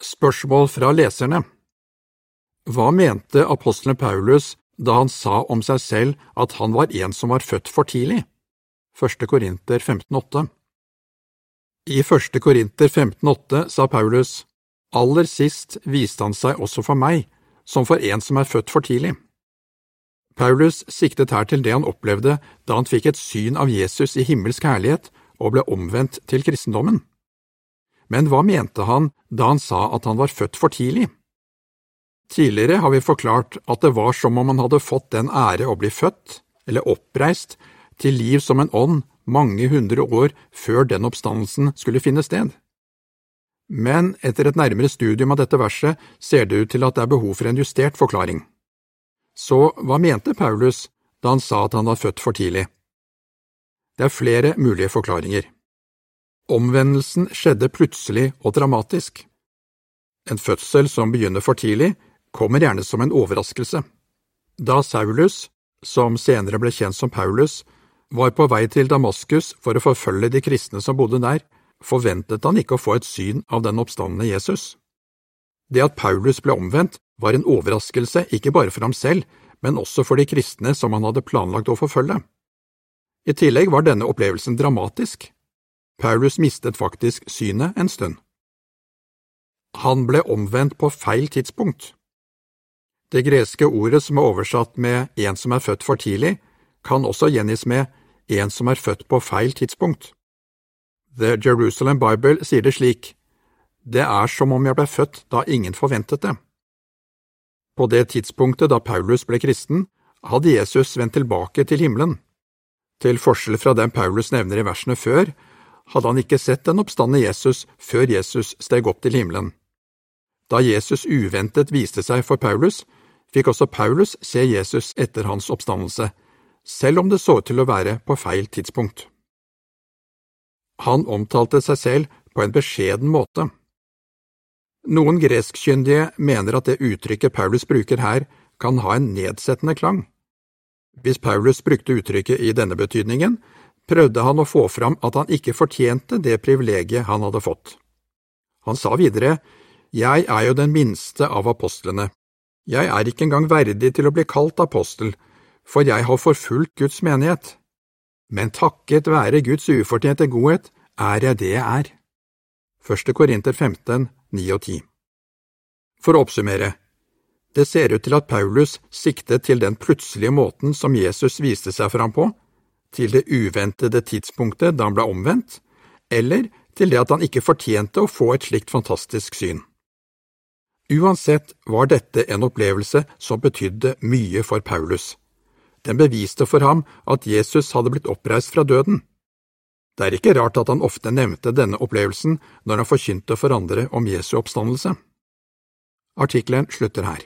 Spørsmål fra leserne Hva mente apostelen Paulus da han sa om seg selv at han var en som var født for tidlig? 1. Korinter 15,8 I 1. Korinter 15,8 sa Paulus, Aller sist viste han seg også for meg, som for en som er født for tidlig. Paulus siktet her til det han opplevde da han fikk et syn av Jesus i himmelsk herlighet og ble omvendt til kristendommen. Men hva mente han da han sa at han var født for tidlig? Tidligere har vi forklart at det var som om han hadde fått den ære å bli født, eller oppreist, til liv som en ånd mange hundre år før den oppstandelsen skulle finne sted. Men etter et nærmere studium av dette verset ser det ut til at det er behov for en justert forklaring. Så hva mente Paulus da han sa at han var født for tidlig? Det er flere mulige forklaringer. Omvendelsen skjedde plutselig og dramatisk. En fødsel som begynner for tidlig, kommer gjerne som en overraskelse. Da Saulus, som senere ble kjent som Paulus, var på vei til Damaskus for å forfølge de kristne som bodde der, forventet han ikke å få et syn av den oppstandende Jesus. Det at Paulus ble omvendt, var en overraskelse ikke bare for ham selv, men også for de kristne som han hadde planlagt å forfølge. I tillegg var denne opplevelsen dramatisk. Paulus mistet faktisk synet en stund. Han ble omvendt på feil tidspunkt. Det greske ordet som er oversatt med en som er født for tidlig, kan også gjengis med en som er født på feil tidspunkt. The Jerusalem Bible sier det slik, det er som om jeg ble født da ingen forventet det. På det tidspunktet da Paulus ble kristen, hadde Jesus vendt tilbake til himmelen. Til forskjell fra den Paulus nevner i versene før, hadde han ikke sett den oppstande Jesus før Jesus steg opp til himmelen. Da Jesus uventet viste seg for Paulus, fikk også Paulus se Jesus etter hans oppstandelse, selv om det så ut til å være på feil tidspunkt. Han omtalte seg selv på en beskjeden måte. Noen greskkyndige mener at det uttrykket Paulus bruker her, kan ha en nedsettende klang. Hvis Paulus brukte uttrykket i denne betydningen, prøvde han å få fram at han ikke fortjente det privilegiet han hadde fått. Han sa videre, Jeg er jo den minste av apostlene. Jeg er ikke engang verdig til å bli kalt apostel, for jeg har forfulgt Guds menighet. Men takket være Guds ufortjente godhet er jeg det jeg er. 1. Korinter 15, 9 og 10 For å oppsummere, det ser ut til at Paulus siktet til den plutselige måten som Jesus viste seg for ham på, til det uventede tidspunktet da han ble omvendt, eller til det at han ikke fortjente å få et slikt fantastisk syn. Uansett var dette en opplevelse som betydde mye for Paulus. Den beviste for ham at Jesus hadde blitt oppreist fra døden. Det er ikke rart at han ofte nevnte denne opplevelsen når han forkynte for andre om Jesu oppstandelse. Artikkelen slutter her.